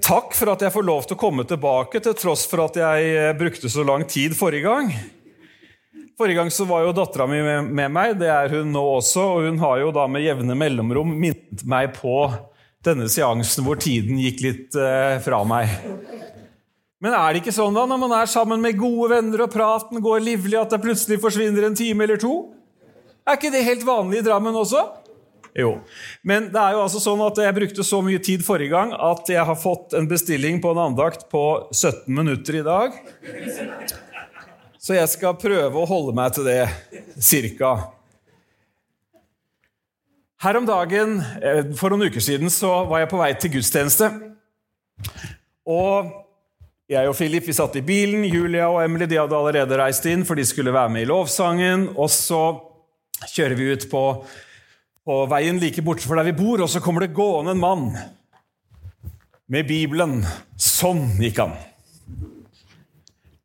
Takk for at jeg får lov til å komme tilbake, til tross for at jeg eh, brukte så lang tid forrige gang. Forrige gang så var jo dattera mi med meg, det er hun nå også. Og hun har jo da med jevne mellomrom minnet meg på denne seansen hvor tiden gikk litt eh, fra meg. Men er det ikke sånn da, når man er sammen med gode venner og praten går livlig, at det plutselig forsvinner en time eller to? Er ikke det helt vanlig i Drammen også? Jo. Men det er jo altså sånn at jeg brukte så mye tid forrige gang at jeg har fått en bestilling på en andakt på 17 minutter i dag. Så jeg skal prøve å holde meg til det, cirka. Her om dagen, eh, For noen uker siden så var jeg på vei til gudstjeneste. Og jeg og Philip vi satt i bilen. Julia og Emily de hadde allerede reist inn, for de skulle være med i lovsangen. Og så kjører vi ut på på veien like borte for der vi bor, og så kommer det gående en mann med Bibelen. Sånn gikk han.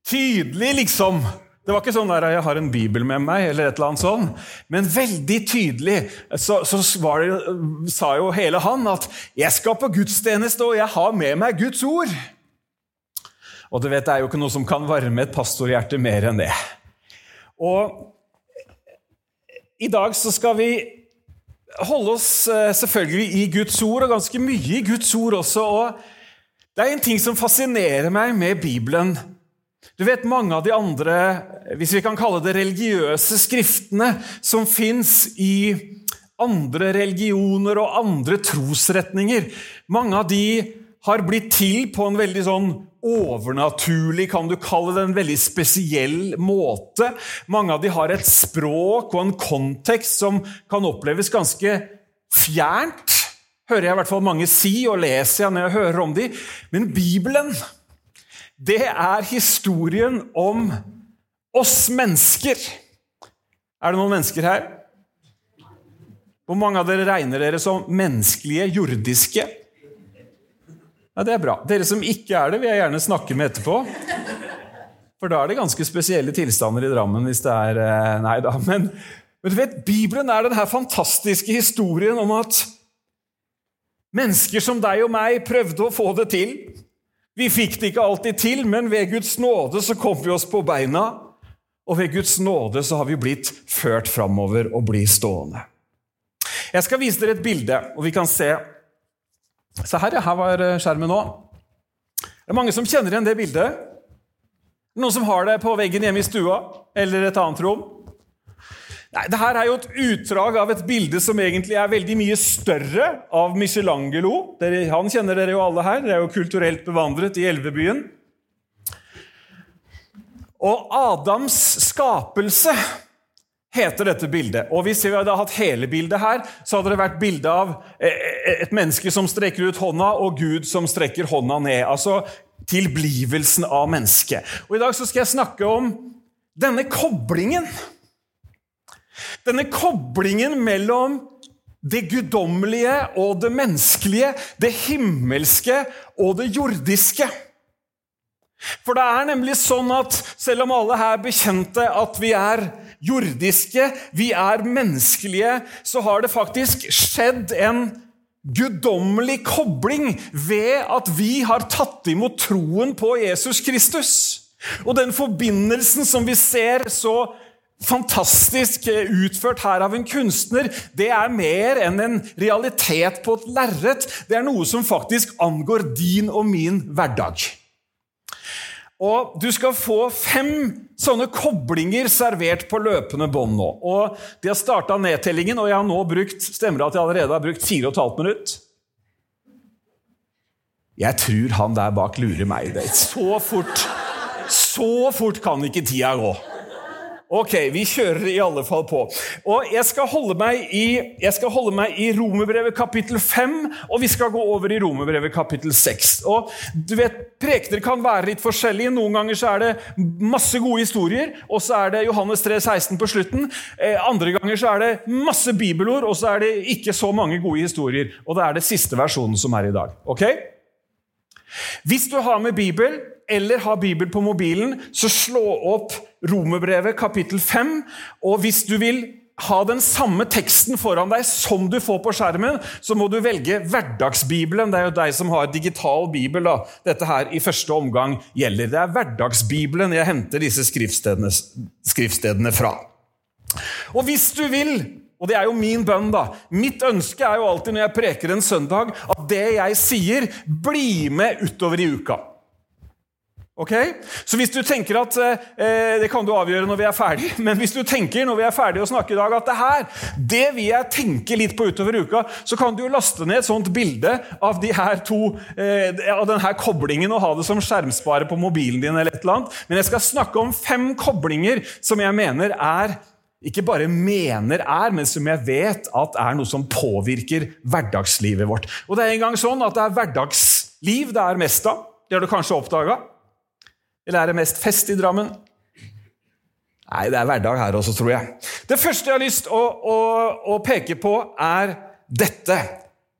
Tydelig, liksom. Det var ikke sånn der 'jeg har en bibel med meg', eller et eller annet sånn. Men veldig tydelig så, så det, sa jo hele han at 'jeg skal på gudstjeneste, og jeg har med meg Guds ord'. Og du vet, det er jo ikke noe som kan varme et pastorhjerte mer enn det. Og i dag så skal vi holde oss eh, selvfølgelig i Guds ord, og ganske mye i Guds ord også. og Det er en ting som fascinerer meg med Bibelen. Du vet Mange av de andre hvis vi kan kalle det religiøse skriftene som fins i andre religioner og andre trosretninger, mange av de har blitt til på en veldig sånn overnaturlig, kan du kalle det, en veldig spesiell måte. Mange av de har et språk og en kontekst som kan oppleves ganske fjernt. Hører jeg i hvert fall mange si, og leser jeg når jeg hører om de. Men Bibelen, det er historien om oss mennesker. Er det noen mennesker her? Hvor mange av dere regner dere som menneskelige, jordiske? Ja, Det er bra. Dere som ikke er det, vil jeg gjerne snakke med etterpå. For da er det ganske spesielle tilstander i Drammen hvis det er eh, Nei da. Men, men du vet, Bibelen er denne fantastiske historien om at mennesker som deg og meg prøvde å få det til. Vi fikk det ikke alltid til, men ved Guds nåde så kom vi oss på beina. Og ved Guds nåde så har vi blitt ført framover og blir stående. Jeg skal vise dere et bilde, og vi kan se Se her, ja. Her var eh, skjermen nå. Det er mange som kjenner igjen det bildet. Noen som har det på veggen hjemme i stua eller et annet rom. Nei, Dette er jo et utdrag av et bilde som egentlig er veldig mye større, av Michelangelo. han kjenner dere jo alle her. Dere er jo kulturelt bevandret i Elvebyen. Og Adams skapelse heter dette bildet. Og Hvis vi hadde hatt hele bildet her, så hadde det vært bilde av eh, eh, et menneske som strekker ut hånda, og Gud som strekker hånda ned. Altså tilblivelsen av mennesket. Og I dag så skal jeg snakke om denne koblingen. Denne koblingen mellom det guddommelige og det menneskelige, det himmelske og det jordiske. For det er nemlig sånn at selv om alle her bekjente at vi er jordiske, vi er menneskelige, så har det faktisk skjedd en guddommelig kobling ved at vi har tatt imot troen på Jesus Kristus. Og den forbindelsen som vi ser så fantastisk utført her av en kunstner, det er mer enn en realitet på et lerret. Det er noe som faktisk angår din og min hverdag. Og Du skal få fem sånne koblinger servert på løpende bånd nå. Og De har starta nedtellingen, og jeg har nå brukt stemmer at jeg allerede har brukt 4,5 minutt. Jeg tror han der bak lurer meg. Det. Så fort Så fort kan ikke tida gå. Ok, vi kjører i alle fall på. Og Jeg skal holde meg i, jeg meg i Romerbrevet kapittel 5, og vi skal gå over i Romerbrevet kapittel 6. Og du vet, Prekener kan være litt forskjellige. Noen ganger så er det masse gode historier, og så er det Johannes 3, 16 på slutten. Eh, andre ganger så er det masse bibelord, og så er det ikke så mange gode historier. Og det er det siste versjonen som er i dag. Ok? Hvis du har med Bibel, eller har Bibel på mobilen, så slå opp Romerbrevet kapittel 5. Og hvis du vil ha den samme teksten foran deg som du får på skjermen, så må du velge Hverdagsbibelen. Det er jo deg som har digital bibel da. dette her i første omgang gjelder. Det er Hverdagsbibelen jeg henter disse skriftstedene, skriftstedene fra. Og hvis du vil og det er jo min bønn, da. Mitt ønske er jo alltid når jeg preker en søndag, at det jeg sier, blir med utover i uka. Ok? Så hvis du tenker at eh, Det kan du avgjøre når vi er ferdig, men hvis du tenker når vi er ferdige å snakke i dag at det her, det vil jeg tenke litt på utover uka, så kan du jo laste ned et sånt bilde av de to, eh, av denne koblingen og ha det som skjermspare på mobilen din. eller et eller annet. Men jeg skal snakke om fem koblinger som jeg mener er ikke bare mener er, men som jeg vet at er noe som påvirker hverdagslivet vårt. Og det er en gang sånn at det er hverdagsliv det er mest av. Det har du kanskje oppdaga? Eller er det mest fest i Drammen? Nei, det er hverdag her også, tror jeg. Det første jeg har lyst å, å, å peke på, er dette.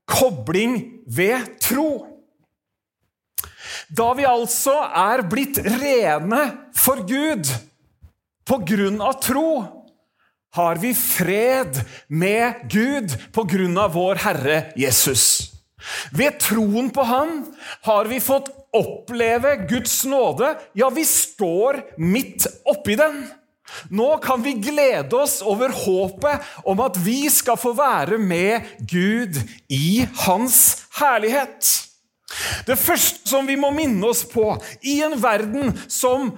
Kobling ved tro. Da vi altså er blitt rene for Gud på grunn av tro, har vi fred med Gud på grunn av vår Herre Jesus. Ved troen på Han har vi fått oppleve Guds nåde. Ja, vi står midt oppi den. Nå kan vi glede oss over håpet om at vi skal få være med Gud i Hans herlighet. Det første som vi må minne oss på i en verden som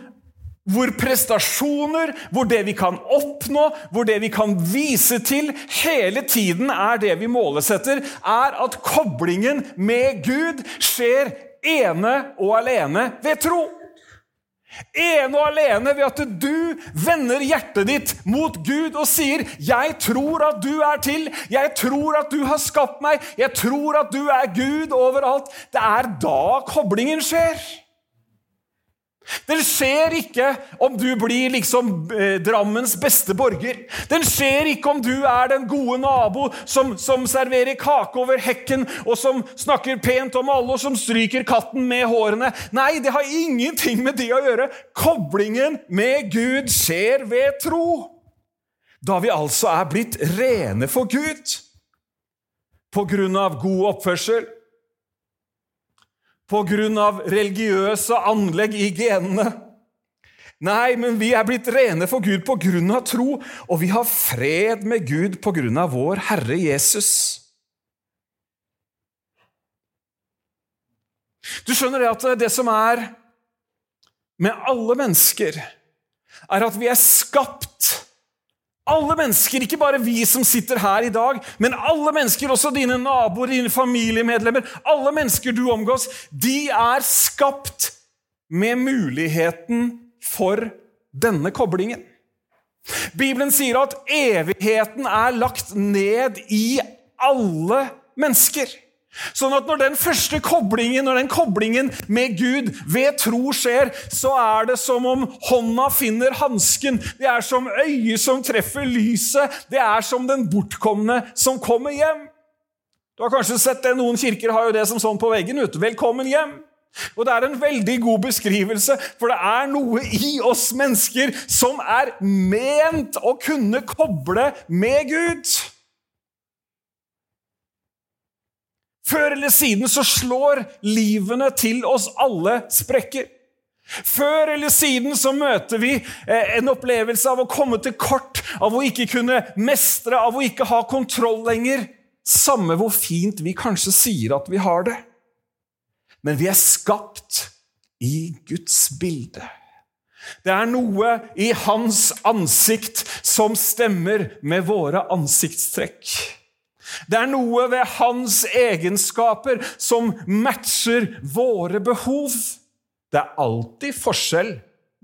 hvor prestasjoner, hvor det vi kan oppnå, hvor det vi kan vise til, hele tiden er det vi målesetter, er at koblingen med Gud skjer ene og alene ved tro. Ene og alene ved at du vender hjertet ditt mot Gud og sier 'Jeg tror at du er til. Jeg tror at du har skapt meg. Jeg tror at du er Gud overalt.' Det er da koblingen skjer. Den skjer ikke om du blir liksom eh, Drammens beste borger. Den skjer ikke om du er den gode nabo som, som, serverer kake over hekken, og som snakker pent om alle, og som stryker katten med hårene. Nei, det har ingenting med det å gjøre. Koblingen med Gud skjer ved tro. Da vi altså er blitt rene for Gud på grunn av god oppførsel pga. religiøse anlegg i genene. Nei, men vi er blitt rene for Gud pga. tro, og vi har fred med Gud pga. vår Herre Jesus. Du skjønner det at det som er med alle mennesker, er at vi er skapt alle mennesker, ikke bare vi som sitter her i dag, men alle mennesker, også dine naboer, dine familiemedlemmer, alle mennesker du omgås, de er skapt med muligheten for denne koblingen. Bibelen sier at evigheten er lagt ned i alle mennesker. Sånn at når den første koblingen når den koblingen med Gud ved tro skjer, så er det som om hånda finner hansken. Det er som øyet som treffer lyset. Det er som den bortkomne som kommer hjem. Du har kanskje sett det, Noen kirker har jo det som sånn på veggen. ute. Velkommen hjem. Og Det er en veldig god beskrivelse, for det er noe i oss mennesker som er ment å kunne koble med Gud. Før eller siden så slår livene til oss alle sprekker. Før eller siden så møter vi eh, en opplevelse av å komme til kort, av å ikke kunne mestre, av å ikke ha kontroll lenger. Samme hvor fint vi kanskje sier at vi har det. Men vi er skapt i Guds bilde. Det er noe i hans ansikt som stemmer med våre ansiktstrekk. Det er noe ved hans egenskaper som matcher våre behov. Det er alltid forskjell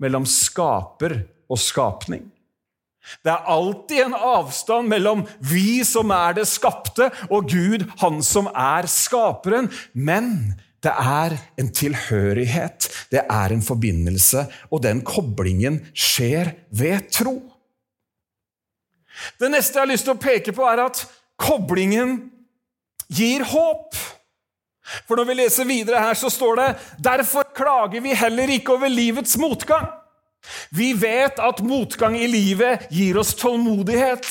mellom skaper og skapning. Det er alltid en avstand mellom vi som er det skapte, og Gud, han som er skaperen. Men det er en tilhørighet, det er en forbindelse, og den koblingen skjer ved tro. Det neste jeg har lyst til å peke på, er at Koblingen gir håp. For når vi leser videre her, så står det derfor klager vi heller ikke over livets motgang. Vi vet at motgang i livet gir oss tålmodighet.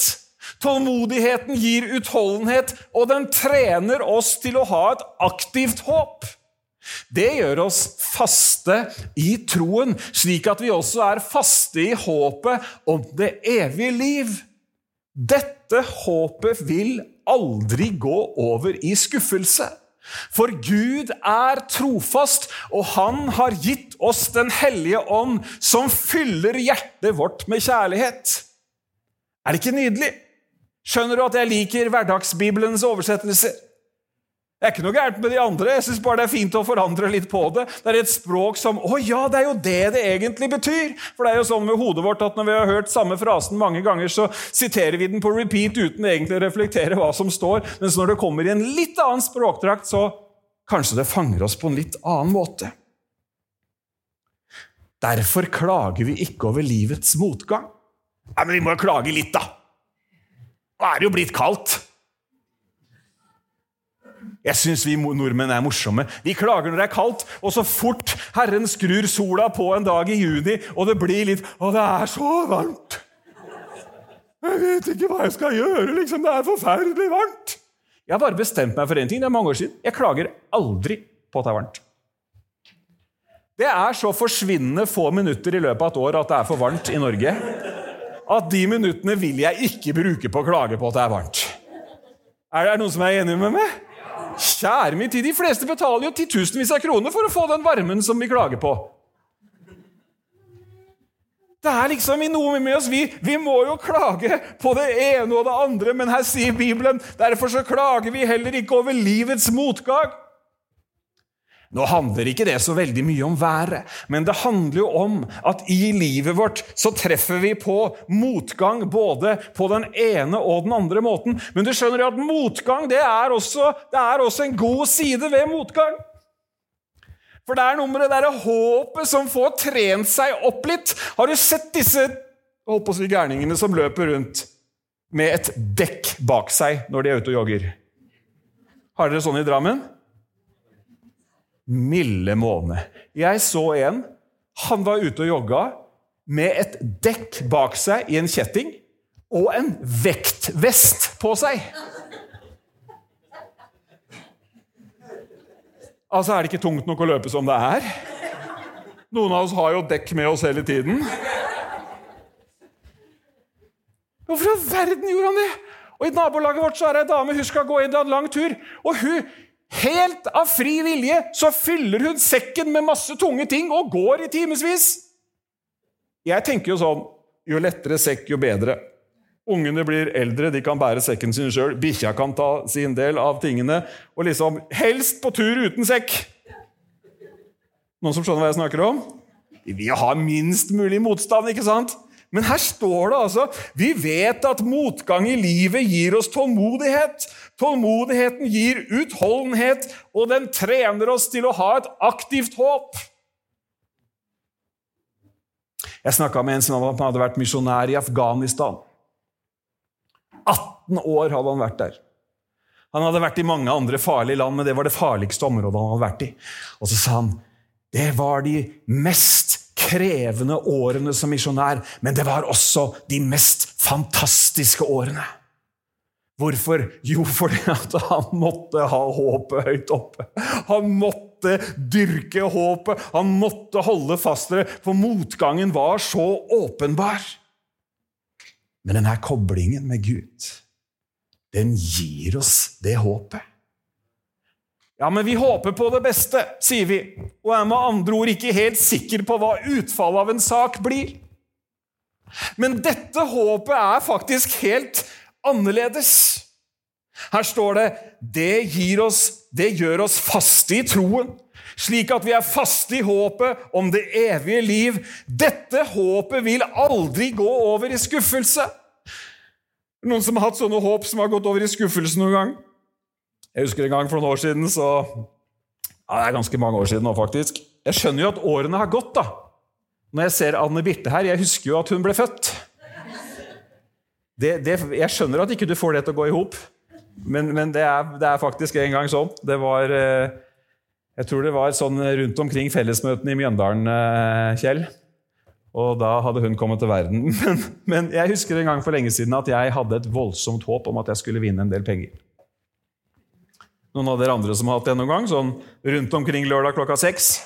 Tålmodigheten gir utholdenhet, og den trener oss til å ha et aktivt håp. Det gjør oss faste i troen, slik at vi også er faste i håpet om det evige liv. Dette håpet vil aldri gå over i skuffelse. For Gud er trofast, og Han har gitt oss Den hellige ånd, som fyller hjertet vårt med kjærlighet. Er det ikke nydelig? Skjønner du at jeg liker hverdagsbibelens oversettelser? Det er ikke noe gærent med de andre, jeg synes bare det er fint å forandre litt på det. Det er et språk som Å ja, det er jo det det egentlig betyr! For det er jo sånn med hodet vårt at når vi har hørt samme frasen mange ganger, så siterer vi den på repeat uten egentlig å reflektere hva som står. Mens når det kommer i en litt annen språkdrakt, så kanskje det fanger oss på en litt annen måte. Derfor klager vi ikke over livets motgang. Nei, men vi må jo klage litt, da! Nå er det jo blitt kaldt. Jeg syns vi nordmenn er morsomme. Vi klager når det er kaldt, og så fort Herren skrur sola på en dag i juni, og det blir litt Å, det er så varmt! Jeg vet ikke hva jeg skal gjøre, liksom. Det er forferdelig varmt. Jeg har bare bestemt meg for én ting. Det er mange år siden. Jeg klager aldri på at det er varmt. Det er så forsvinnende få minutter i løpet av et år at det er for varmt i Norge, at de minuttene vil jeg ikke bruke på å klage på at det er varmt. Er det noen som er enig med meg? Kjære min tid, de fleste betaler jo titusenvis av kroner for å få den varmen som vi klager på. Det er liksom noe med oss. Vi, vi må jo klage på det ene og det andre, men her sier Bibelen derfor så klager vi heller ikke over livets motgang. Nå handler ikke det så veldig mye om været, men det handler jo om at i livet vårt så treffer vi på motgang både på den ene og den andre måten. Men du skjønner jo at motgang det er, også, det er også en god side ved motgang. For det er noe med det derre håpet som får trent seg opp litt. Har du sett disse holdt på å gærningene som løper rundt med et dekk bak seg når de er ute og jogger? Har dere sånn i Drammen? Milde måne. Jeg så en. Han var ute og jogga med et dekk bak seg i en kjetting og en vektvest på seg. Altså, er det ikke tungt nok å løpe som det er? Noen av oss har jo dekk med oss hele tiden. Hvorfor i all verden gjorde han det? Og I nabolaget vårt så er det ei dame hun skal gå inn en lang tur. Og hun Helt av fri vilje så fyller hun sekken med masse tunge ting og går i timevis. Jeg tenker jo sånn Jo lettere sekk, jo bedre. Ungene blir eldre, de kan bære sekken sin sjøl. Bikkja kan ta sin del av tingene. Og liksom helst på tur uten sekk. Noen som skjønner hva jeg snakker om? Vi vil ha minst mulig motstand, ikke sant? Men her står det altså Vi vet at motgang i livet gir oss tålmodighet. Tålmodigheten gir utholdenhet, og den trener oss til å ha et aktivt håp. Jeg snakka med en som hadde vært misjonær i Afghanistan. 18 år hadde han vært der. Han hadde vært i mange andre farlige land, men det var det farligste området han hadde vært i. Og så sa han det var de mest krevende årene som misjonær, men det var også de mest fantastiske årene. Hvorfor? Jo, fordi han måtte ha håpet høyt oppe. Han måtte dyrke håpet, han måtte holde fast ved det, for motgangen var så åpenbar. Men denne koblingen med Gud, den gir oss det håpet. Ja, men vi håper på det beste, sier vi, og er med andre ord ikke helt sikker på hva utfallet av en sak blir. Men dette håpet er faktisk helt annerledes. Her står det det, oss, det gjør oss faste i troen, slik at vi er faste i håpet om det evige liv. Dette håpet vil aldri gå over i skuffelse. Noen som har hatt sånne håp som har gått over i skuffelse noen gang? Jeg husker en gang for noen år siden så ja, Det er ganske mange år siden nå, faktisk. Jeg skjønner jo at årene har gått, da. Når jeg ser Anne Birte her. Jeg husker jo at hun ble født. Det, det, jeg skjønner at ikke du får det til å gå i hop, men, men det, er, det, er, faktisk en gang sånn. Det var eh, Jeg tror det var sånn rundt omkring fellesmøtene i Mjøndalen, eh, Kjell. Og da hadde hun kommet til verden. Men, men jeg husker en gang for lenge siden at jeg hadde et voldsomt håp om at jeg skulle vinne en del penger. Noen av dere andre som har hatt det noen gang? Sånn rundt omkring lørdag klokka seks?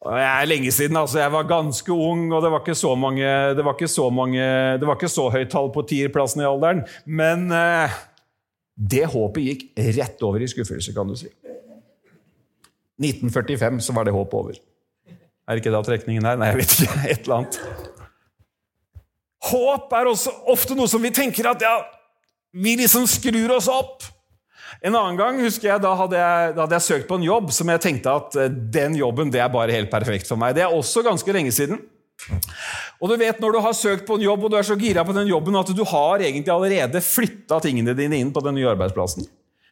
Jeg er lenge siden. altså Jeg var ganske ung, og det var ikke så mange Det var ikke så, mange, det var ikke så høyt tall på tierplassen i alderen. Men eh, det håpet gikk rett over i skuffelse, kan du si. 1945 så var det håpet over. Er det ikke da trekningen her? Nei, jeg vet ikke. Et eller annet. Håp er også ofte noe som vi tenker at ja, vi liksom skrur oss opp. En annen gang husker jeg, da hadde jeg, da hadde jeg søkt på en jobb som jeg tenkte at eh, den jobben det er bare helt perfekt for meg. Det er også ganske lenge siden. Og du vet Når du har søkt på en jobb og du er så gira på den jobben at du har egentlig allerede flytta tingene dine inn på den nye arbeidsplassen.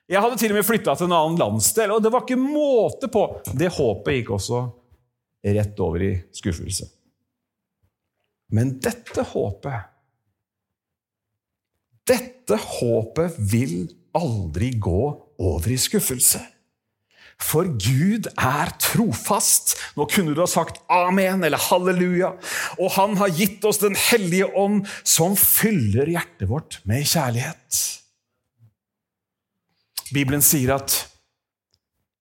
Jeg hadde til og med flytta til en annen landsdel, og det var ikke måte på. Det håpet gikk også rett over i skuffelse. Men dette håpet Dette håpet vil aldri gå over i skuffelse. For Gud er trofast. Nå kunne du ha sagt amen eller halleluja. Og han har gitt oss Den hellige ånd, som fyller hjertet vårt med kjærlighet. Bibelen sier at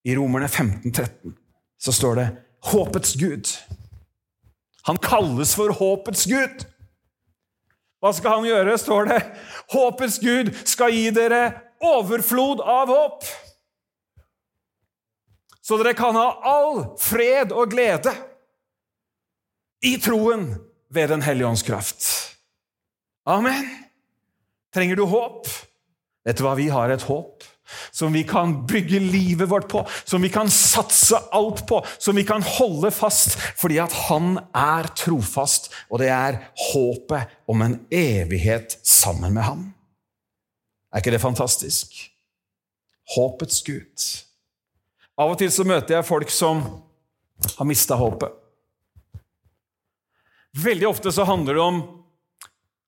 i Romerne 15, 13, så står det håpets Gud. Han kalles for håpets Gud. Hva skal han gjøre, står det? Håpets Gud skal gi dere overflod av håp. Så dere kan ha all fred og glede i troen ved Den hellige ånds kraft. Amen. Trenger du håp? Vet du hva, vi har et håp som vi kan bygge livet vårt på, som vi kan satse alt på, som vi kan holde fast, fordi at han er trofast, og det er håpet om en evighet sammen med ham. Er ikke det fantastisk? Håpets Gud. Av og til så møter jeg folk som har mista håpet. Veldig ofte så handler det om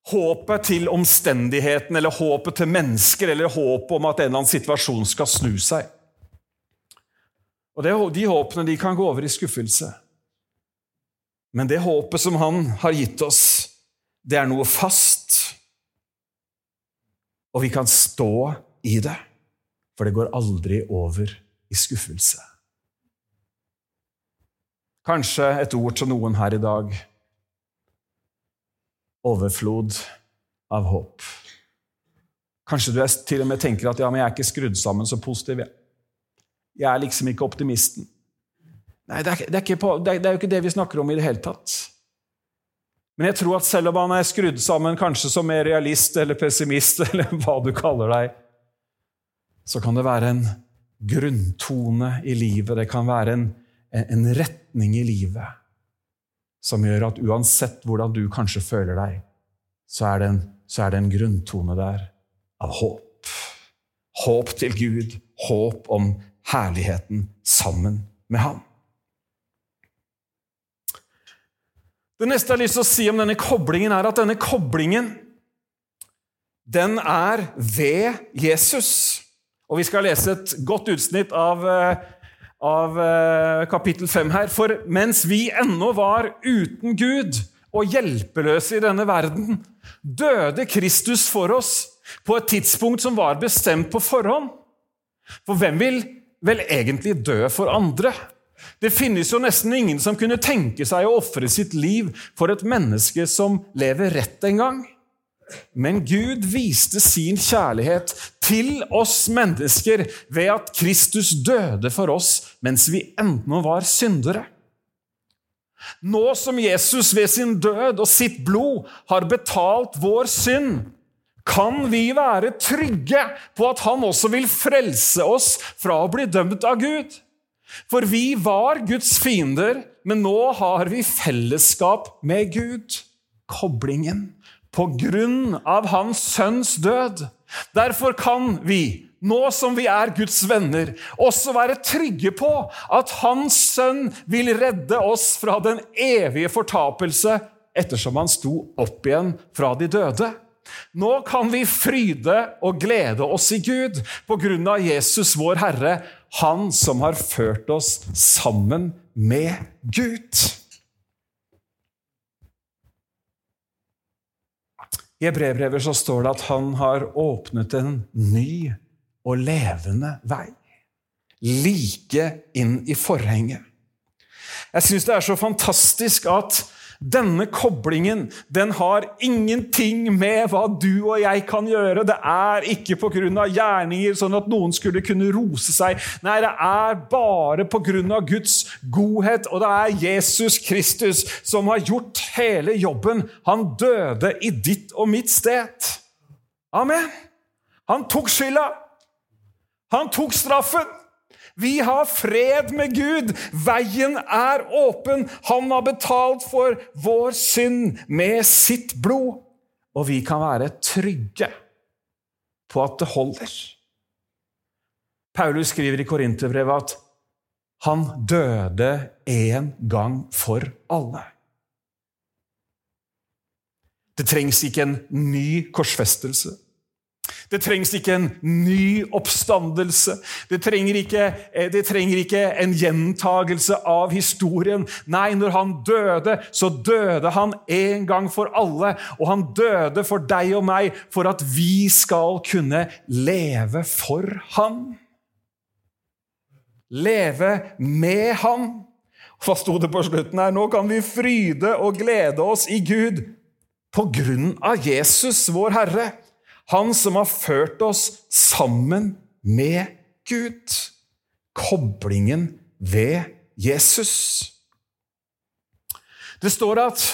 håpet til omstendigheten eller håpet til mennesker eller håpet om at en eller annen situasjon skal snu seg. Og det, De håpene de kan gå over i skuffelse. Men det håpet som han har gitt oss, det er noe fast. Og vi kan stå i det, for det går aldri over i skuffelse. Kanskje et ord til noen her i dag overflod av håp. Kanskje du til og med tenker at ja, men jeg er ikke skrudd sammen så positiv. Jeg er liksom ikke optimisten. Nei, det er, det, er på, det, er, det er, jo ikke det vi snakker om i det hele tatt. Men jeg tror at selv om han er skrudd sammen kanskje som mer realist eller pessimist, eller hva du kaller deg, så kan det være en grunntone i livet, det kan være en, en retning i livet som gjør at uansett hvordan du kanskje føler deg, så er det en, er det en grunntone der av håp. Håp til Gud, håp om herligheten sammen med ham. Det neste jeg har lyst til å si om denne koblingen, er at denne koblingen den er ved Jesus. Og Vi skal lese et godt utsnitt av eh, av eh, kapittel 5 her. For mens vi ennå var uten Gud og hjelpeløse i denne verden, døde Kristus for oss på et tidspunkt som var bestemt på forhånd. For hvem vil vel egentlig dø for andre? Det finnes jo nesten ingen som kunne tenke seg å ofre sitt liv for et menneske som lever rett en gang. Men Gud viste sin kjærlighet til oss mennesker ved at Kristus døde for oss mens vi ennå var syndere. Nå som Jesus ved sin død og sitt blod har betalt vår synd, kan vi være trygge på at han også vil frelse oss fra å bli dømt av Gud. For vi var Guds fiender, men nå har vi fellesskap med Gud. Koblingen på grunn av hans sønns død. Derfor kan vi, nå som vi er Guds venner, også være trygge på at Hans sønn vil redde oss fra den evige fortapelse ettersom han sto opp igjen fra de døde. Nå kan vi fryde og glede oss i Gud på grunn av Jesus, vår Herre, Han som har ført oss sammen med Gud. I Hebreerbrevet så står det at han har åpnet en ny og levende vei. Like inn i forhenget. Jeg syns det er så fantastisk at denne koblingen den har ingenting med hva du og jeg kan gjøre. Det er ikke pga. gjerninger, sånn at noen skulle kunne rose seg. Nei, det er bare pga. Guds godhet, og det er Jesus Kristus som har gjort hele jobben. Han døde i ditt og mitt sted. Amen. Han tok skylda. Han tok straffen. Vi har fred med Gud. Veien er åpen. Han har betalt for vår synd med sitt blod. Og vi kan være trygge på at det holder. Paulus skriver i Korinterbrevet at han døde en gang for alle. Det trengs ikke en ny korsfestelse. Det trengs ikke en ny oppstandelse. Det trenger, ikke, eh, det trenger ikke, en gjentagelse av historien. Nei, når han døde, så døde han en gang for alle. Og han døde for deg og meg for at vi skal kunne leve for han. Leve med han. Hva sto det på slutten her? Nå kan vi fryde og glede oss i Gud på grunn av Jesus, vår Herre. Han som har ført oss sammen med Gud. Koblingen ved Jesus. Det står at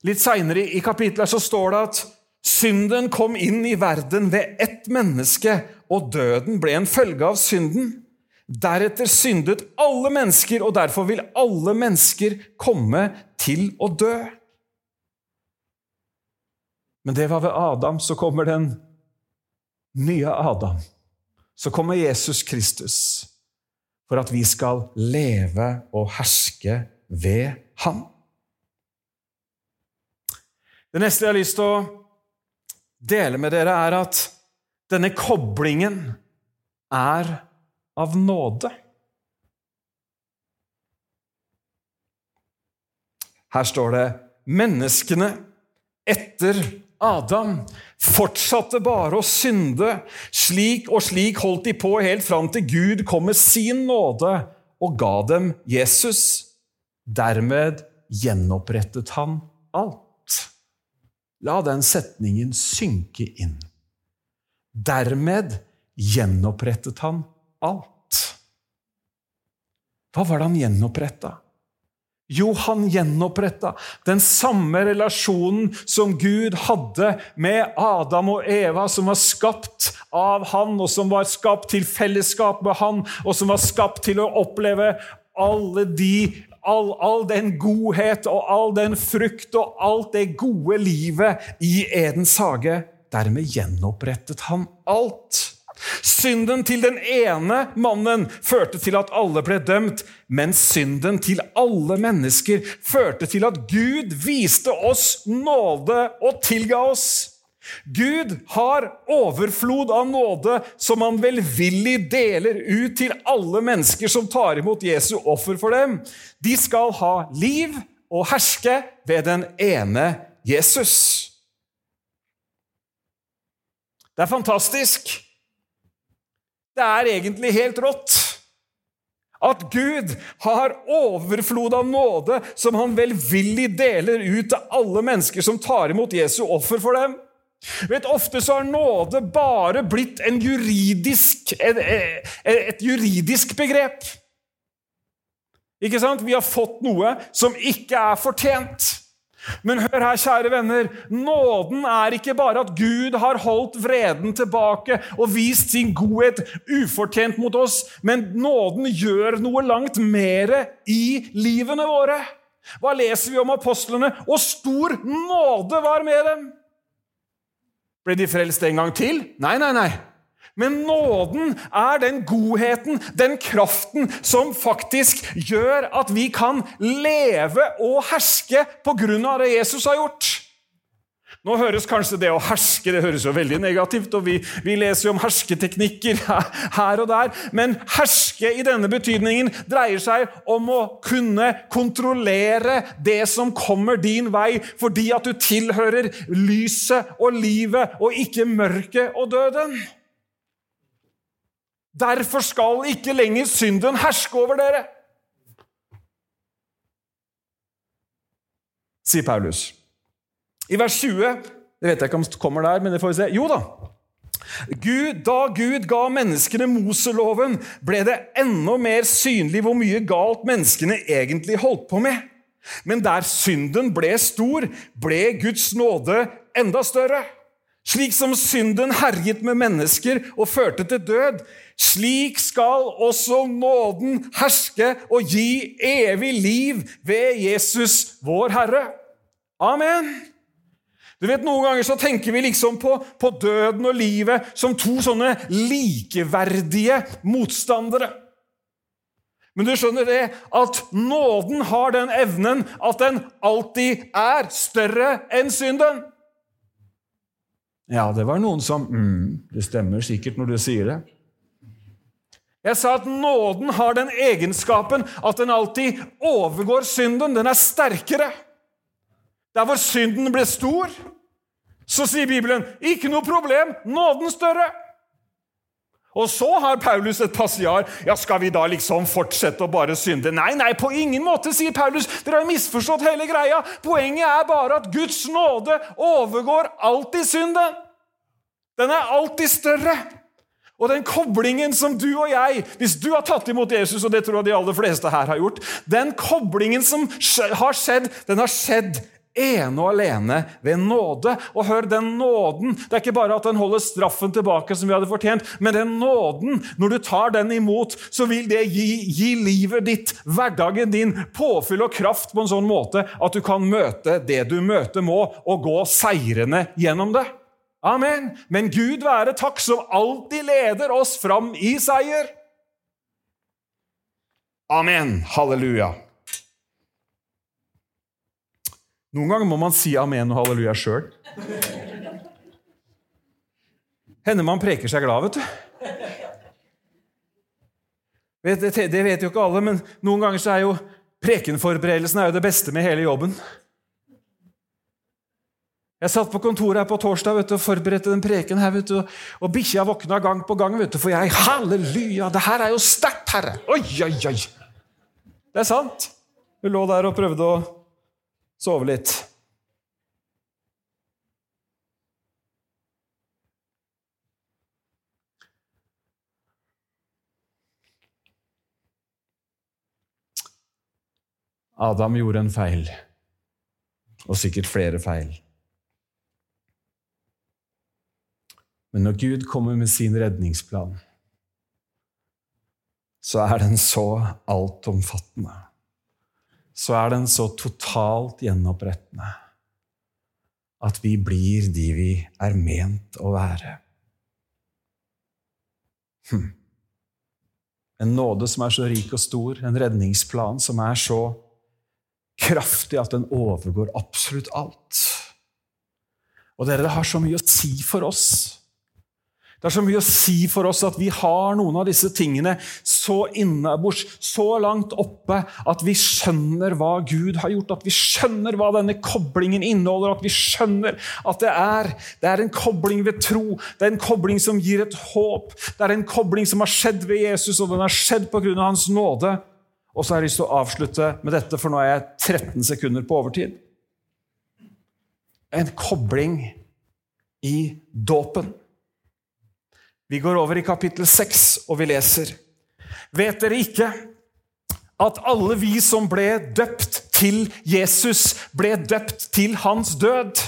Litt seinere i kapitlet så står det at synden kom inn i verden ved ett menneske, og døden ble en følge av synden. Deretter syndet alle mennesker, og derfor vil alle mennesker komme til å dø. Men det var ved Adam. Så kommer den nye Adam. Så kommer Jesus Kristus for at vi skal leve og herske ved ham. Det neste jeg har lyst til å dele med dere, er at denne koblingen er av nåde. Her står det 'menneskene etter Adam fortsatte bare å synde. Slik og slik holdt de på helt fram til Gud kom med sin nåde og ga dem Jesus. Dermed gjenopprettet han alt. La den setningen synke inn. Dermed gjenopprettet han alt. Hva var det han gjenoppretta? Jo, han gjenoppretta den samme relasjonen som Gud hadde med Adam og Eva, som var skapt av han, og som var skapt til fellesskap med han, og som var skapt til å oppleve alle de All, all, den godhet og all den frukt og alt det gode livet i Edens hage. Dermed gjenopprettet han alt. Synden til den ene mannen førte til at alle ble dømt, mens synden til alle mennesker førte til at Gud viste oss nåde og tilga oss. Gud har overflod av nåde som han velvillig deler ut til alle mennesker som tar imot Jesu offer for dem. De skal ha liv og herske ved den ene Jesus. Det er fantastisk. Det er egentlig helt rått. At Gud har overflod av nåde som han velvillig deler ut til alle mennesker som tar imot Jesu offer for dem. Vet, Ofte så har nåde bare blitt juridisk, et, et juridisk begrep. Ikke sant? Vi har fått noe som ikke er fortjent. Men hør her, kjære venner. Nåden er ikke bare at Gud har holdt vreden tilbake og vist sin godhet ufortjent mot oss, men nåden gjør noe langt mer i livene våre. Hva leser vi om apostlene? Og stor nåde var med dem. Ble de frelst en gang til? Nei, nei, nei. Men nåden er den godheten, den kraften, som faktisk gjør at vi kan leve og herske på grunn av det Jesus har gjort. Nå høres kanskje det å herske det høres jo veldig negativt og vi, vi leser jo om hersketeknikker her og der. Men herske i denne betydningen dreier seg om å kunne kontrollere det som kommer din vei, fordi at du tilhører lyset og livet og ikke mørket og døden. Derfor skal ikke lenger synden herske over dere. Sier Paulus. I vers 20 Det vet jeg ikke om det kommer der, men det får vi se. Jo da. Gud, da Gud ga menneskene Moseloven, ble det enda mer synlig hvor mye galt menneskene egentlig holdt på med. Men der synden ble stor, ble Guds nåde enda større. Slik som synden herjet med mennesker og førte til død, slik skal også nåden herske og gi evig liv ved Jesus, vår Herre. Amen! Du vet, Noen ganger så tenker vi liksom på, på døden og livet som to sånne likeverdige motstandere. Men du skjønner det at nåden har den evnen at den alltid er større enn synden. Ja, det var noen som mm, Det stemmer sikkert når du sier det. Jeg sa at nåden har den egenskapen at den alltid overgår synden. Den er sterkere. Der hvor synden ble stor, så sier Bibelen ikke noe problem, nåden større. Og så har Paulus et passiar. Ja, Skal vi da liksom fortsette å bare synde? Nei, nei, på ingen måte, sier Paulus. Dere har misforstått hele greia. Poenget er bare at Guds nåde overgår alltid synden. Den er alltid større. Og den koblingen som du og jeg Hvis du har tatt imot Jesus, og det tror jeg de aller fleste her har gjort Den koblingen som har skjedd, den har skjedd ene og alene ved nåde. Og hør, den nåden Det er ikke bare at den holder straffen tilbake, som vi hadde fortjent, men den nåden, når du tar den imot, så vil det gi, gi livet ditt, hverdagen din, påfyll og kraft på en sånn måte at du kan møte det du møte må, og gå seirende gjennom det. Amen. Men Gud være takk, som alltid leder oss fram i seier. Amen. Halleluja. Noen ganger må man si amen og halleluja sjøl. Hender man preker seg glad, vet du. Det vet jo ikke alle, men noen ganger så er jo prekenforberedelsen er jo det beste med hele jobben. Jeg satt på kontoret her på torsdag vet du, og forberedte den preken her, vet du, og bikkja våkna gang på gang. vet du, For jeg Halleluja! Det her er jo sterkt, Herre! Oi, oi, oi! Det er sant. Hun lå der og prøvde å Sove litt. Adam gjorde en feil, og sikkert flere feil. Men når Gud kommer med sin redningsplan, så er den så altomfattende så er den så totalt gjenopprettende at vi blir de vi er ment å være. Hm. En nåde som er så rik og stor, en redningsplan som er så kraftig at den overgår absolutt alt. Og dere, det har så mye å si for oss det er så mye å si for oss at vi har noen av disse tingene så innabords, så langt oppe, at vi skjønner hva Gud har gjort, at vi skjønner hva denne koblingen inneholder, at vi skjønner at det er, det er en kobling ved tro, det er en kobling som gir et håp, det er en kobling som har skjedd ved Jesus, og den har skjedd pga. Hans nåde. Og så har jeg lyst til å avslutte med dette, for nå er jeg 13 sekunder på overtid. En kobling i dåpen. Vi går over i kapittel 6, og vi leser. Vet dere ikke at alle vi som ble døpt til Jesus, ble døpt til hans død?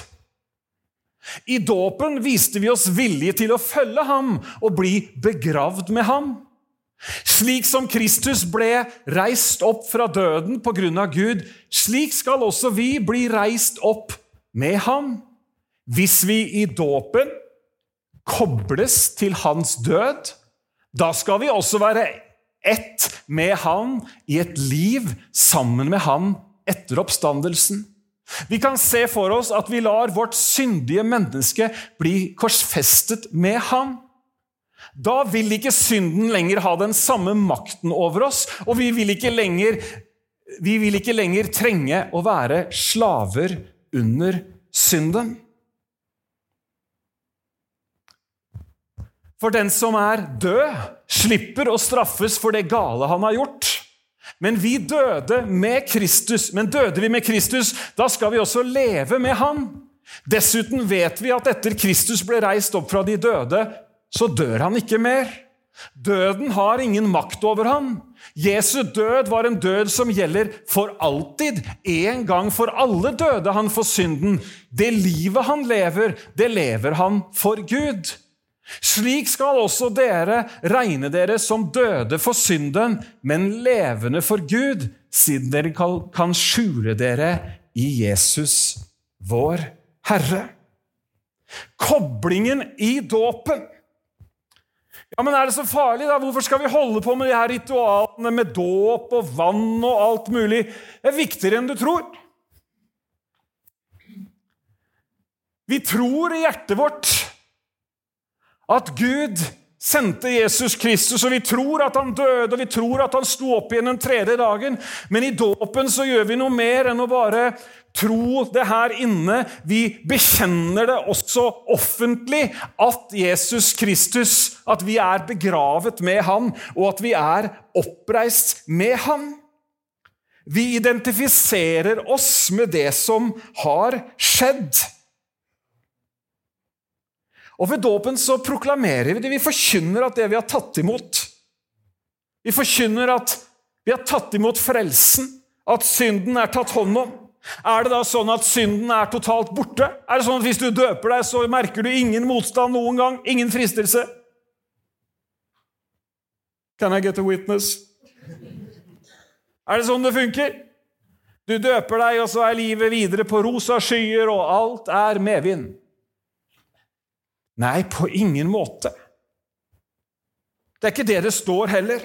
I dåpen viste vi oss villige til å følge ham og bli begravd med ham. Slik som Kristus ble reist opp fra døden på grunn av Gud, slik skal også vi bli reist opp med ham. Hvis vi i dåpen kobles til hans død, da skal vi også være ett med han i et liv sammen med han etter oppstandelsen. Vi kan se for oss at vi lar vårt syndige menneske bli korsfestet med han. Da vil ikke synden lenger ha den samme makten over oss, og vi vil ikke lenger, vi vil ikke lenger trenge å være slaver under synden. For den som er død, slipper å straffes for det gale han har gjort. Men vi døde med Kristus. Men døde vi med Kristus, da skal vi også leve med Han. Dessuten vet vi at etter Kristus ble reist opp fra de døde, så dør han ikke mer. Døden har ingen makt over ham. Jesu død var en død som gjelder for alltid. En gang for alle døde han for synden. Det livet han lever, det lever han for Gud. Slik skal også dere regne dere som døde for synden, men levende for Gud, siden dere kan skjule dere i Jesus, vår Herre. Koblingen i dåpen. Ja, men Er det så farlig? da? Hvorfor skal vi holde på med de her ritualene med dåp og vann og alt mulig? Det er viktigere enn du tror. Vi tror i hjertet vårt at Gud sendte Jesus Kristus, og vi tror at han døde, og vi tror at han sto opp igjen den tredje dagen. Men i dåpen så gjør vi noe mer enn å bare tro det her inne. Vi bekjenner det også offentlig at Jesus Kristus, at vi er begravet med han, og at vi er oppreist med han. Vi identifiserer oss med det som har skjedd. Og ved dåpen så proklamerer vi det. Vi forkynner at det vi har tatt imot Vi forkynner at vi har tatt imot frelsen, at synden er tatt hånd om. Er det da sånn at synden er totalt borte? Er det sånn at Hvis du døper deg, så merker du ingen motstand noen gang? Ingen fristelse? Can I get a witness? Er det sånn det funker? Du døper deg, og så er livet videre på rosa skyer, og alt er medvind. Nei, på ingen måte. Det er ikke det det står heller.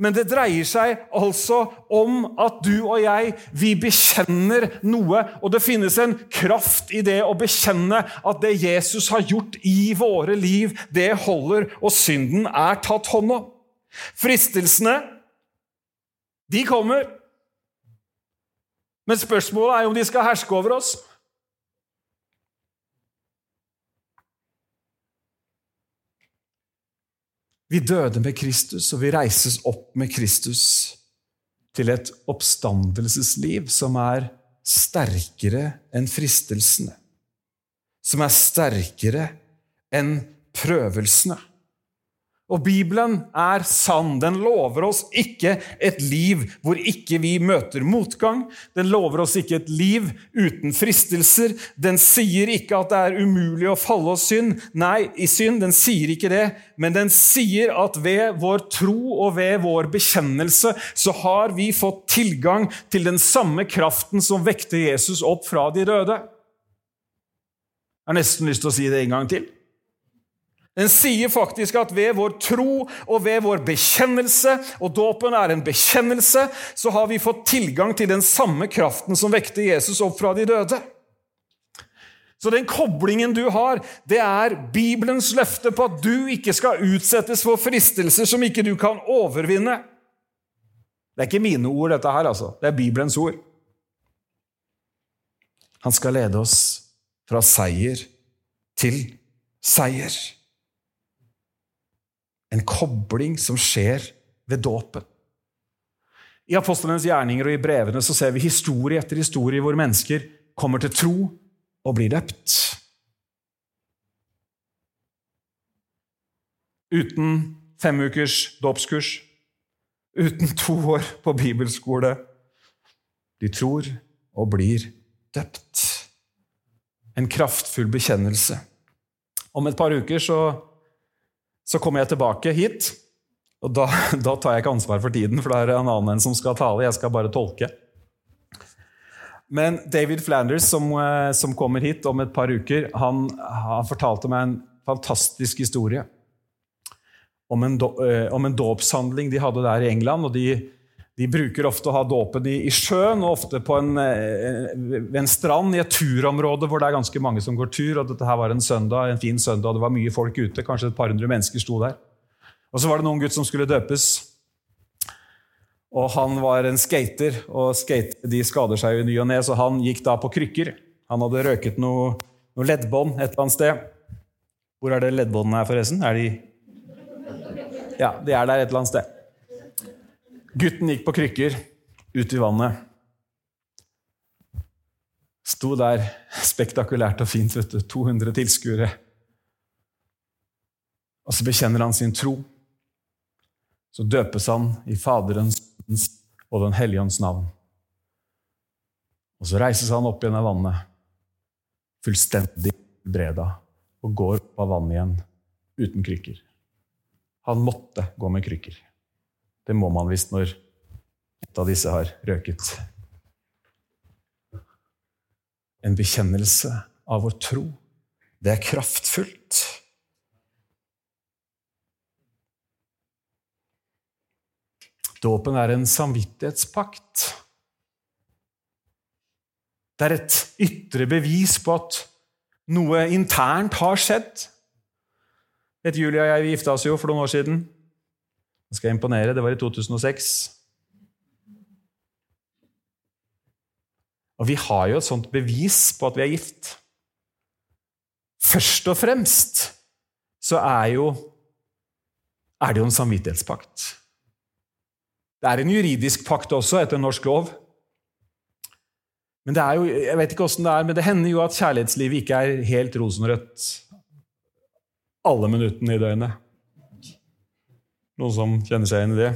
Men det dreier seg altså om at du og jeg, vi bekjenner noe. Og det finnes en kraft i det å bekjenne at det Jesus har gjort i våre liv, det holder, og synden er tatt hånd om. Fristelsene, de kommer. Men spørsmålet er om de skal herske over oss. Vi døde med Kristus, og vi reises opp med Kristus til et oppstandelsesliv som er sterkere enn fristelsene. Som er sterkere enn prøvelsene. Og Bibelen er sann. Den lover oss ikke et liv hvor ikke vi møter motgang. Den lover oss ikke et liv uten fristelser. Den sier ikke at det er umulig å falle oss synd. Nei, i synd. Den sier ikke det. Men den sier at ved vår tro og ved vår bekjennelse så har vi fått tilgang til den samme kraften som vekte Jesus opp fra de døde. Jeg har nesten lyst til å si det en gang til. Den sier faktisk at ved vår tro og ved vår bekjennelse, og dåpen er en bekjennelse, så har vi fått tilgang til den samme kraften som vekte Jesus opp fra de døde. Så den koblingen du har, det er Bibelens løfte på at du ikke skal utsettes for fristelser som ikke du kan overvinne. Det er ikke mine ord, dette her, altså. Det er Bibelens ord. Han skal lede oss fra seier til seier. En kobling som skjer ved dåpen. I apostlenes gjerninger og i brevene så ser vi historie etter historie hvor mennesker kommer til tro og blir døpt. Uten fem ukers dåpskurs, uten to år på bibelskole. De tror og blir døpt. En kraftfull bekjennelse. Om et par uker så så kommer jeg tilbake hit, og da, da, tar jeg ikke ansvar for tiden, for da er det en annen enn som skal tale. Jeg skal bare tolke. Men David Flanders, som, eh, som kommer hit om et par uker, han, han fortalte meg en fantastisk historie om en, do, om en dåpshandling de hadde der i England. og de de bruker ofte å ha dåpen i, i, sjøen, og ofte på en, eh, en strand i et turområde hvor det er ganske mange som går tur. og Dette her var en søndag, en fin søndag, det var mye folk ute. Kanskje et par hundre mennesker sto der. Og Så var det noen gutt som skulle døpes. Og Han var en skater, og skater de skader seg jo i ny og ne, så han gikk da på krykker. Han hadde røket noe, noe leddbånd et eller annet sted. Hvor er det leddbåndene her, forresten? Er de Ja, de er der et eller annet sted. Gutten gikk på krykker ut i vannet. Sto der spektakulært og fint, vet du. 200 tilskuere. Og så bekjenner han sin tro. Så døpes han i Faderens og Den hellige ånds navn. Og så reises han opp igjen av vannet, fullstendig breda, og går opp av vannet igjen uten krykker. Han måtte gå med krykker. Det må man visst når et av disse har røket. En bekjennelse av vår tro. Det er kraftfullt. Dåpen er en samvittighetspakt. Det er et ytre bevis på at noe internt har skjedd. Vet Julia og jeg vi gifta oss jo for noen år siden. Jeg skal imponere. Det var i 2006. Og vi har jo et sånt bevis på at vi er gift. Først og fremst så er, jo, er det jo en samvittighetspakt. Det er en juridisk pakt også, etter norsk lov. Men det er jo, jeg vet ikke det er, men det hender jo at kjærlighetslivet ikke er helt rosenrødt alle minuttene i døgnet. Noen som kjenner seg igjen i det?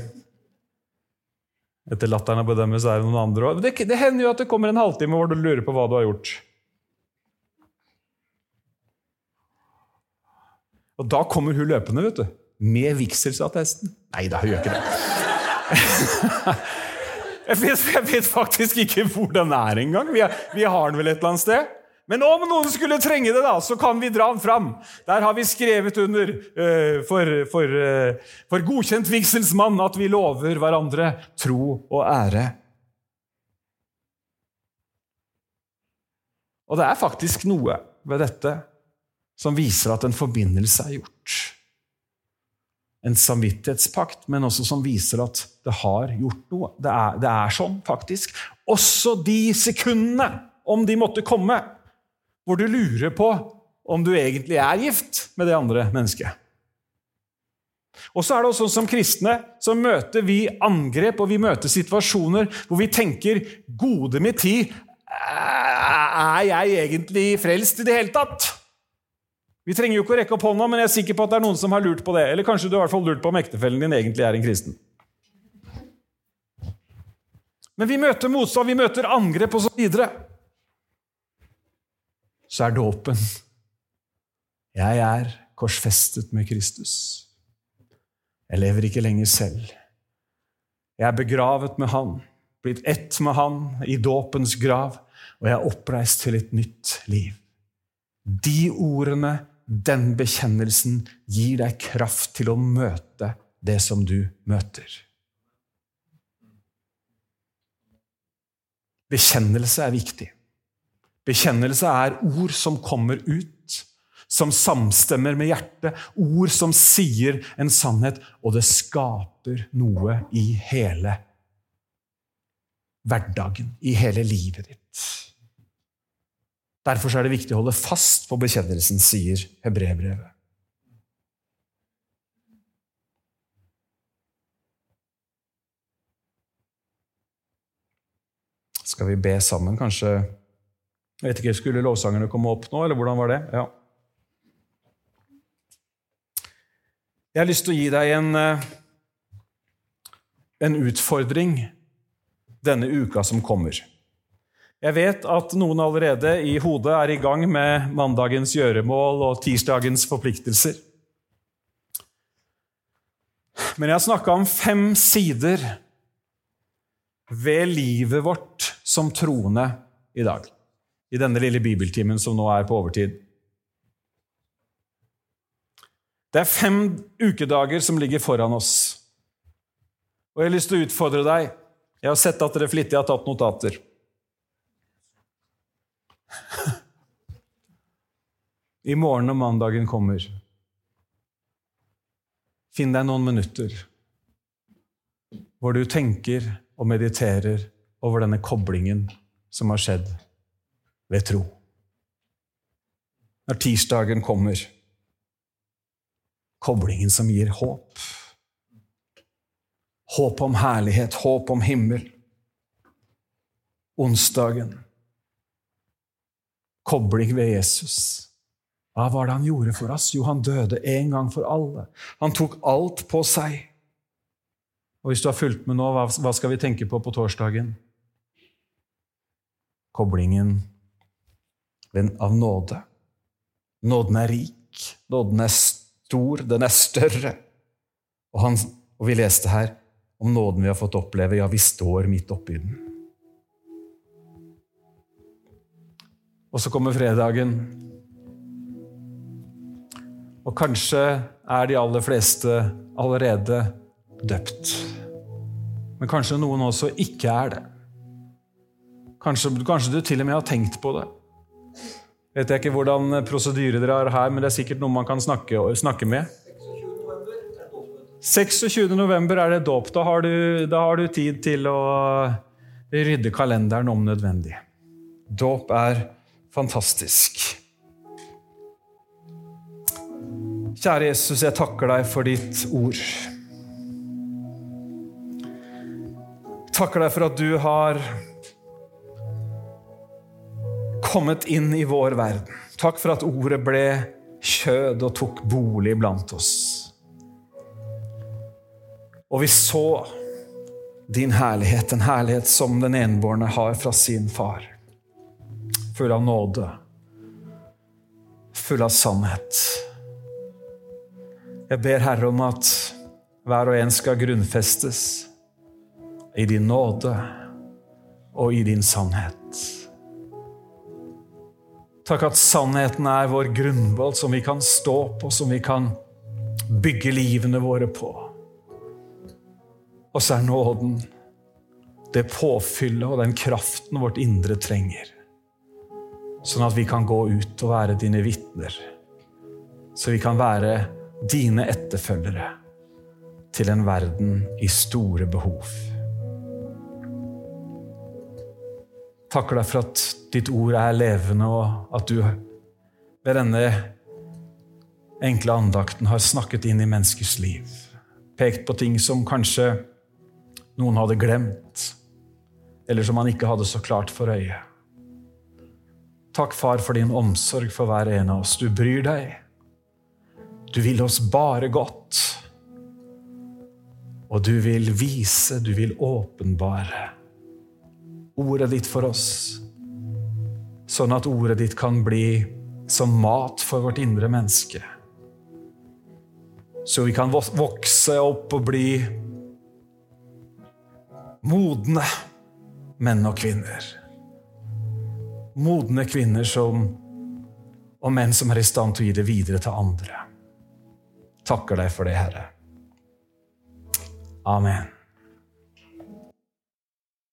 Etter latteren på bedømmet så er det noen andre òg. Det, det, hender jo at det kommer en halvtime hvor du lurer på hva du har gjort. Og da kommer hun løpende, vet du. Med vigselsattesten. Nei da, hun gjør ikke det. jeg, vet, jeg vet, faktisk ikke hvor den er engang. Vi, vi har den vel et eller annet sted. Men om noen skulle trenge det, da, så kan vi dra den fram. Der har vi skrevet under uh, for, for, uh, for, godkjent vigselsmann at vi lover hverandre tro og ære. Og det er faktisk noe ved dette som viser at en forbindelse er gjort. En samvittighetspakt, men også som viser at det har gjort noe. Det er, det er sånn, faktisk. Også de sekundene, om de måtte komme, hvor du lurer på om du egentlig er gift med det andre mennesket. Og så er det også Som kristne så møter vi angrep og vi møter situasjoner hvor vi tenker 'Gode med tid, er jeg egentlig frelst i det hele tatt?' Vi trenger jo ikke å rekke opp hånda, men jeg er sikker på at det er noen som har lurt på det. Eller kanskje du har i hvert fall lurt på om ektefellen din egentlig er en kristen. Men vi møter motstand, vi møter angrep osv så er dåpen Jeg er korsfestet med Kristus. Jeg lever ikke lenger selv. Jeg er begravet med Han, blitt ett med Han i dåpens grav, og jeg er oppreist til et nytt liv. De ordene, den bekjennelsen, gir deg kraft til å møte det som du møter. Bekjennelse er viktig. Bekjennelse er ord som kommer ut, som samstemmer med hjertet. Ord som sier en sannhet, og det skaper noe i hele hverdagen, i hele livet ditt. Derfor er det viktig å holde fast på bekjennelsen, sier hebreerbrevet. Skal vi be sammen, kanskje? Jeg vet ikke, Skulle lovsangerne komme opp nå, eller hvordan var det? Ja. Jeg har lyst til å gi deg en, eh, en utfordring denne uka som kommer. Jeg vet at noen allerede i hodet er i gang med mandagens gjøremål og tirsdagens forpliktelser. Men jeg har snakka om fem sider ved livet vårt som troende i dag i denne lille bibeltimen som nå er på overtid. Det er fem ukedager som ligger foran oss. Og jeg har lyst til å utfordre deg Jeg har sett at dere flittig har tatt notater. I morgen når mandagen kommer, finn deg noen minutter hvor du tenker og mediterer over denne koblingen som har skjedd ved tro. Når tirsdagen kommer, koblingen som gir håp. Håp om herlighet, håp om himmel. Onsdagen. Kobling ved Jesus. Hva var det han gjorde for oss? Jo, han døde en gang for alle. Han tok alt på seg. Og hvis du har fulgt med nå, hva skal vi tenke på på torsdagen? Koblingen av nåde. Nåden er rik, nåden er stor, den er større. Og, han, og vi leste her om nåden vi har fått oppleve. Ja, vi står midt oppi den. Og så kommer fredagen. Og kanskje er de aller fleste allerede døpt. Men kanskje noen også ikke er det. Kanskje, kanskje du til og med har tenkt på det. Vet jeg ikke hvordan prosedyre dere har her, men det er sikkert noe man kan snakke, snakke med. 26. november er det dåp. Da, da, har du tid til å rydde kalenderen om nødvendig. Dåp er fantastisk. Kjære Jesus, jeg takker deg for ditt ord. Takker deg for at du har kommet inn i vår verden. Takk for at ordet ble kjød og tok bolig blant oss. Og vi så din herlighet, en herlighet som den enbårne har fra sin far full av nåde, full av sannhet. Jeg ber Herre om at hver og en skal grunnfestes i din nåde og i din sannhet. Takk at sannheten er vår grunnvoll som vi kan stå på, som vi kan bygge livene våre på. Og så er nåden det påfyllet og den kraften vårt indre trenger. Sånn at vi kan gå ut og være dine vitner. Så vi kan være dine etterfølgere til en verden i store behov. Takker deg for at ditt ord er levende, og at du ved denne enkle andakten har snakket inn i menneskers liv. Pekt på ting som kanskje noen hadde glemt, eller som man ikke hadde så klart for øye. Takk, far, for din omsorg for hver en av oss. Du bryr deg. Du vil oss bare godt. Og du vil vise, du vil åpenbare ordet ditt for oss, sånn at ordet ditt kan bli som mat for vårt indre menneske. Så vi kan vokse opp og bli modne menn og kvinner modne kvinner som, og menn som er i stand til å gi det videre til andre. Takker deg for det, Herre. Amen.